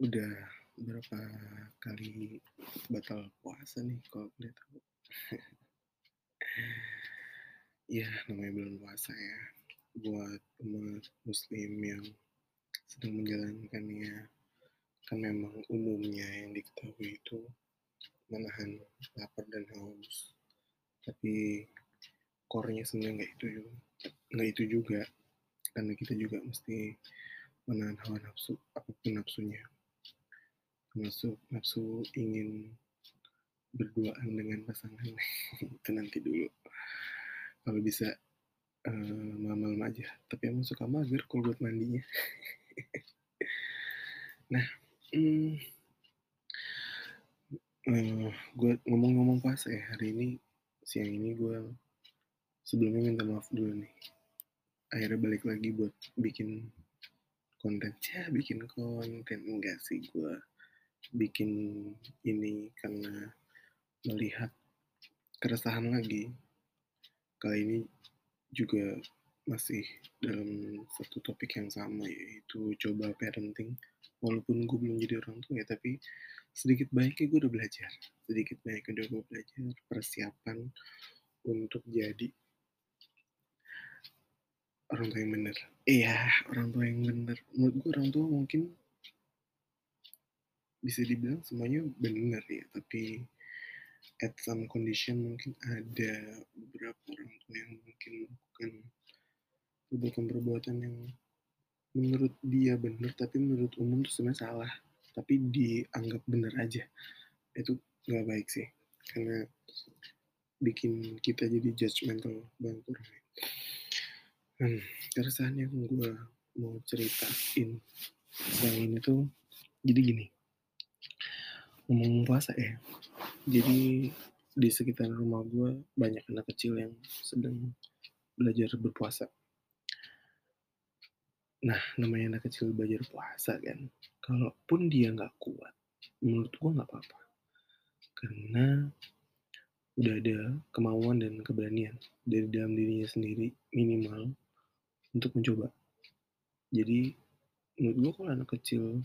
Udah berapa kali batal puasa nih kalau boleh tahu? Ya namanya bulan puasa ya, buat umat muslim yang sedang menjalankannya, kan memang umumnya yang diketahui itu menahan lapar dan haus. Tapi core-nya sebenarnya nggak itu nggak itu juga, karena kita juga mesti menahan hawa nafsu, apa pun nafsunya. Termasuk nafsu ingin berduaan dengan pasangan, itu nanti dulu. Kalau bisa uh, malam-malam aja, tapi emang suka mager kalau buat mandinya. nah, hmm, uh, gue ngomong-ngomong puasa ya. Hari ini siang ini gue sebelumnya minta maaf dulu nih. Akhirnya balik lagi buat bikin konten. Ya bikin konten. Enggak sih gue bikin ini karena melihat keresahan lagi. Kali ini juga masih dalam satu topik yang sama yaitu coba parenting. Walaupun gue belum jadi orang tua ya tapi sedikit baiknya gue udah belajar. Sedikit baiknya udah gue belajar persiapan untuk jadi orang tua yang bener. Iya orang tua yang bener. Menurut gue orang tua mungkin bisa dibilang semuanya benar ya tapi at some condition mungkin ada beberapa orang tua yang mungkin melakukan perbuatan-perbuatan yang menurut dia benar tapi menurut umum itu sebenarnya salah tapi dianggap benar aja. Itu nggak baik sih karena bikin kita jadi judgmental banget orang Hmm, keresahan yang gue mau ceritain yang ini tuh jadi gini ngomong puasa ya. Jadi di sekitar rumah gue banyak anak kecil yang sedang belajar berpuasa. Nah namanya anak kecil belajar puasa kan. Kalaupun dia nggak kuat menurut gue nggak apa-apa. Karena udah ada kemauan dan keberanian dari dalam dirinya sendiri minimal untuk mencoba. Jadi menurut gue kalau anak kecil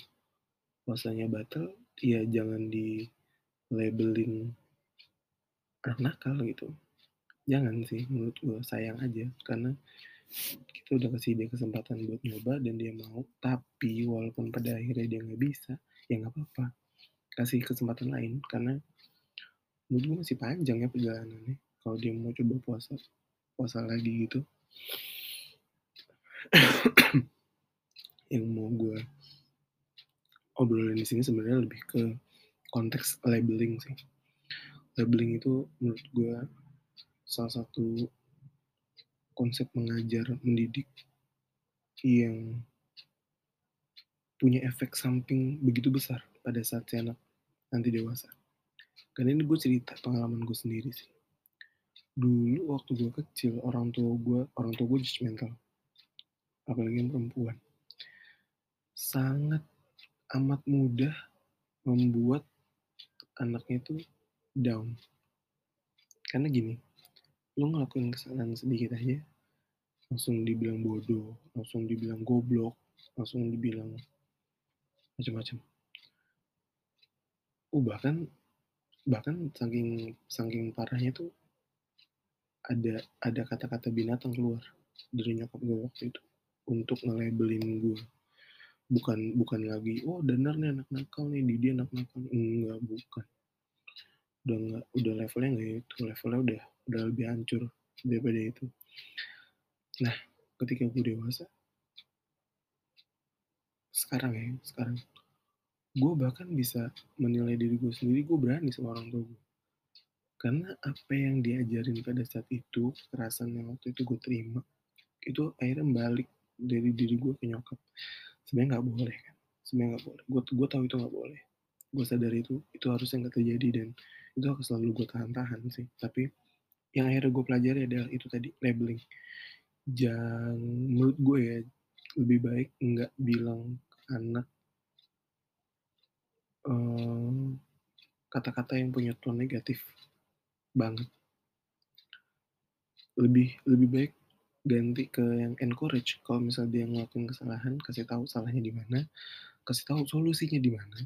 puasanya batal, ya jangan di labelin anak nakal gitu. Jangan sih menurut gue sayang aja. Karena kita udah kasih dia kesempatan buat nyoba dan dia mau. Tapi walaupun pada akhirnya dia nggak bisa ya nggak apa-apa. Kasih kesempatan lain karena menurut gue masih panjang ya perjalanannya. Kalau dia mau coba puasa puasa lagi gitu. Yang mau gue obrolin di sini sebenarnya lebih ke konteks labeling sih. Labeling itu menurut gue salah satu konsep mengajar mendidik yang punya efek samping begitu besar pada saat si anak nanti dewasa. Karena ini gue cerita pengalaman gue sendiri sih. Dulu waktu gue kecil, orang tua gue, orang tua gue judgmental apalagi yang perempuan, sangat amat mudah membuat anaknya itu down. Karena gini, lo ngelakuin kesalahan sedikit aja, langsung dibilang bodoh, langsung dibilang goblok, langsung dibilang macam-macam. Uh, bahkan bahkan saking saking parahnya tuh ada ada kata-kata binatang keluar dari nyokap gue waktu itu untuk nge-labelin gue bukan bukan lagi oh benar nih anak nakal nih di dia anak nakal enggak bukan. Udah nggak udah levelnya nggak itu levelnya udah udah lebih hancur daripada itu. Nah ketika gue dewasa sekarang ya sekarang gue bahkan bisa menilai diri gue sendiri gue berani sama orang tua gue karena apa yang diajarin pada saat itu kekerasan yang waktu itu gue terima itu akhirnya balik dari diri gue ke nyokap sebenarnya nggak boleh kan? Sebenarnya nggak boleh. Gue gue tahu itu nggak boleh. Gue sadar itu itu harusnya nggak terjadi dan itu akan selalu gue tahan-tahan sih. Tapi yang akhirnya gue pelajari adalah itu tadi labeling. Jangan menurut gue ya lebih baik nggak bilang ke anak kata kata-kata yang punya tone negatif banget. Lebih lebih baik ganti ke yang encourage kalau misalnya dia ngelakuin kesalahan kasih tahu salahnya di mana kasih tahu solusinya di mana,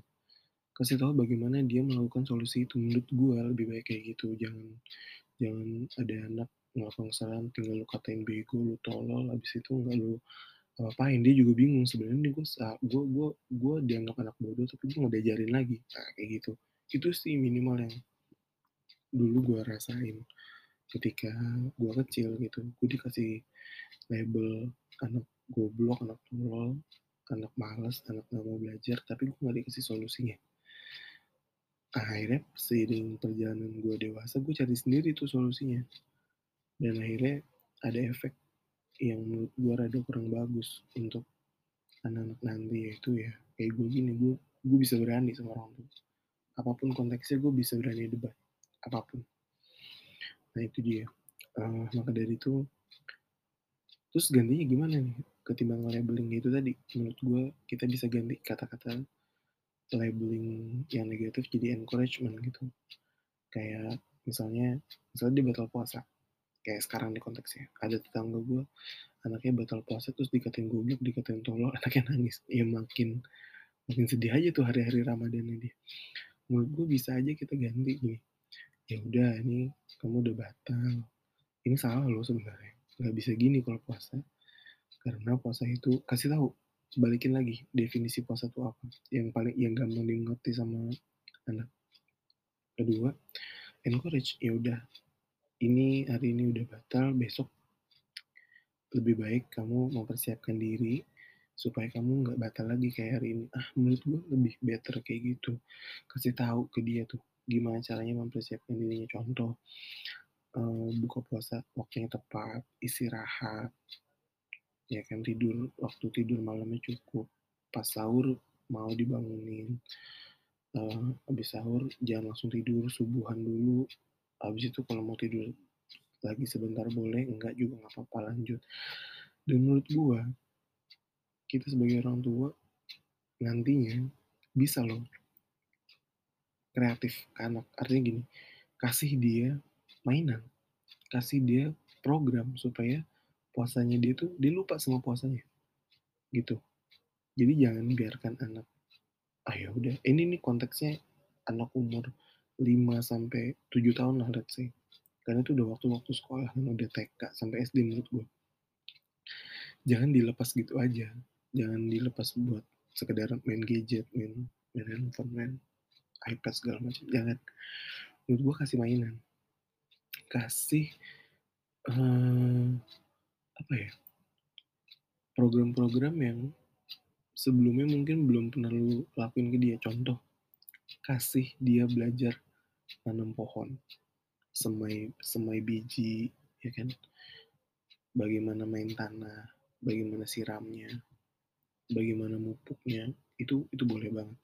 kasih tahu bagaimana dia melakukan solusi itu. Menurut gue lebih baik kayak gitu, jangan jangan ada anak ngelakuin kesalahan tinggal lu katain bego, lu tolol, habis itu nggak lu apa-apain. Dia juga bingung sebenarnya gue gue gue gue dianggap anak bodoh tapi gue nggak diajarin lagi. Nah, kayak gitu. Itu sih minimal yang dulu gue rasain ketika gue kecil gitu. Gue dikasih label anak goblok, anak tolol, anak malas, anak nggak mau belajar, tapi gue nggak dikasih solusinya. Akhirnya seiring perjalanan gue dewasa, gue cari sendiri tuh solusinya. Dan akhirnya ada efek yang menurut gue rada kurang bagus untuk anak-anak nanti yaitu ya kayak gue gini gue gue bisa berani sama orang tua apa pun konteksnya gue bisa berani debat apa pun nah itu dia. Uh, maka dari itu terus gantinya gimana nih ketimbang labeling itu tadi? Menurut gue kita bisa ganti kata-kata labeling yang negatif jadi encouragement gitu. Kayak misalnya misalnya di battle puasa. Kayak sekarang di konteksnya. Ada tetangga gue anaknya batal puasa terus dikatain goblok dikatain tolol anaknya nangis. Ya makin makin sedih aja tuh hari-hari Ramadan dia. Menurut gue bisa aja kita ganti gini. Ya udah ini kamu udah batal. Ini salah loh sebenarnya. Nggak bisa gini kalau puasa. Karena puasa itu kasih tahu balikin lagi definisi puasa itu apa. Yang paling yang gampang dimengerti sama anak kedua encourage ya udah ini hari ini udah batal, besok lebih baik kamu mempersiapkan diri supaya kamu nggak batal lagi kayak hari ini. Ah, menurut gue lebih better kayak gitu. Kasih tahu ke dia tuh gimana caranya mempersiapkan dirinya. Contoh, uh, buka puasa waktunya tepat, istirahat, ya kan tidur waktu tidur malamnya cukup, pas sahur mau dibangunin, uh, habis sahur jangan langsung tidur, subuhan dulu, habis itu kalau mau tidur lagi sebentar boleh enggak juga nggak apa-apa lanjut. Dan menurut gua kita sebagai orang tua nantinya bisa loh kreatif ke anak artinya gini kasih dia mainan kasih dia program supaya puasanya dia tuh dia lupa sama puasanya gitu jadi jangan biarkan anak ah ya udah ini nih konteksnya anak umur 5 sampai 7 tahun lah let's say. Karena itu udah waktu-waktu sekolah udah TK sampai SD menurut gue. Jangan dilepas gitu aja. Jangan dilepas buat sekedar main gadget, main main handphone, main iPad segala macam. Jangan. Menurut gue kasih mainan. Kasih uh, apa ya? Program-program yang sebelumnya mungkin belum pernah lu lakuin ke dia. Contoh, kasih dia belajar nanam pohon, semai semai biji, ya kan? Bagaimana main tanah, bagaimana siramnya, bagaimana mupuknya, itu itu boleh banget,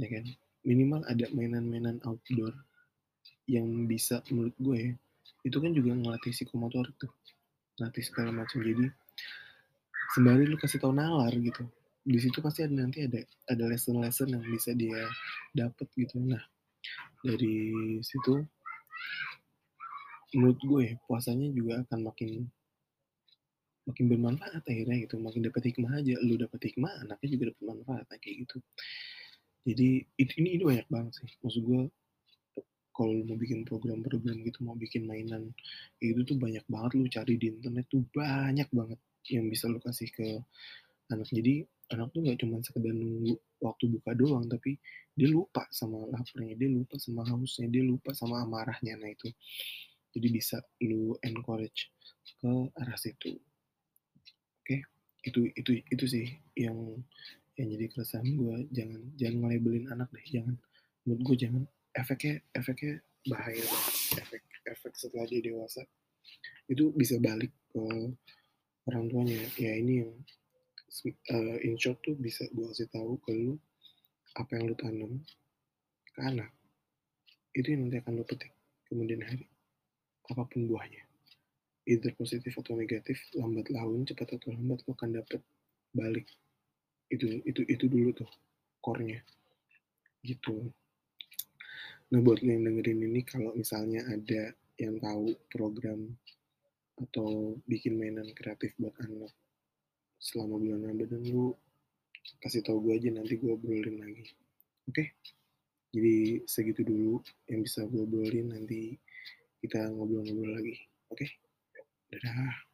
ya kan? Minimal ada mainan-mainan outdoor yang bisa menurut gue ya, itu kan juga ngelatih psikomotorik tuh, ngelatih segala macam. Jadi sembari lu kasih tau nalar gitu, di situ pasti ada nanti ada ada lesson-lesson yang bisa dia dapat gitu. Nah, dari situ menurut gue ya, puasanya juga akan makin makin bermanfaat akhirnya gitu makin dapat hikmah aja lu dapat hikmah anaknya juga dapat manfaat kayak gitu jadi ini, ini banyak banget sih. Maksud gue kalau mau bikin program-program gitu mau bikin mainan itu tuh banyak banget lu cari di internet tuh banyak banget yang bisa lu kasih ke anak. Jadi anak tuh nggak cuma sekedar nunggu waktu buka doang tapi dia lupa sama laparnya dia lupa sama hausnya dia lupa sama amarahnya. Nah itu. Jadi bisa lu encourage ke arah situ. Oke? Okay? itu itu itu sih yang yang jadi keresahan gue jangan jangan ngelabelin anak deh jangan. Menurut gue jangan. Efeknya efeknya bahaya efek efek setelah dia dewasa. Itu bisa balik ke orang tuanya. Ya ini yang uh, in short tuh bisa gue kasih tahu ke lu apa yang lu tanam ke anak. Itu yang nanti akan lu petik kemudian hari. Apa pun buahnya. Either positif atau negatif lambat laun cepat atau lambat lu akan dapet balik itu itu itu dulu tuh core-nya gitu nah buat yang dengerin ini kalau misalnya ada yang tahu program atau bikin mainan kreatif buat anak selama bulan Ramadan lu kasih tau gue aja nanti gue obrolin lagi. Oke? Jadi segitu dulu yang bisa gue obrolin nanti kita ngobrol-ngobrol lagi. Oke? Dadah.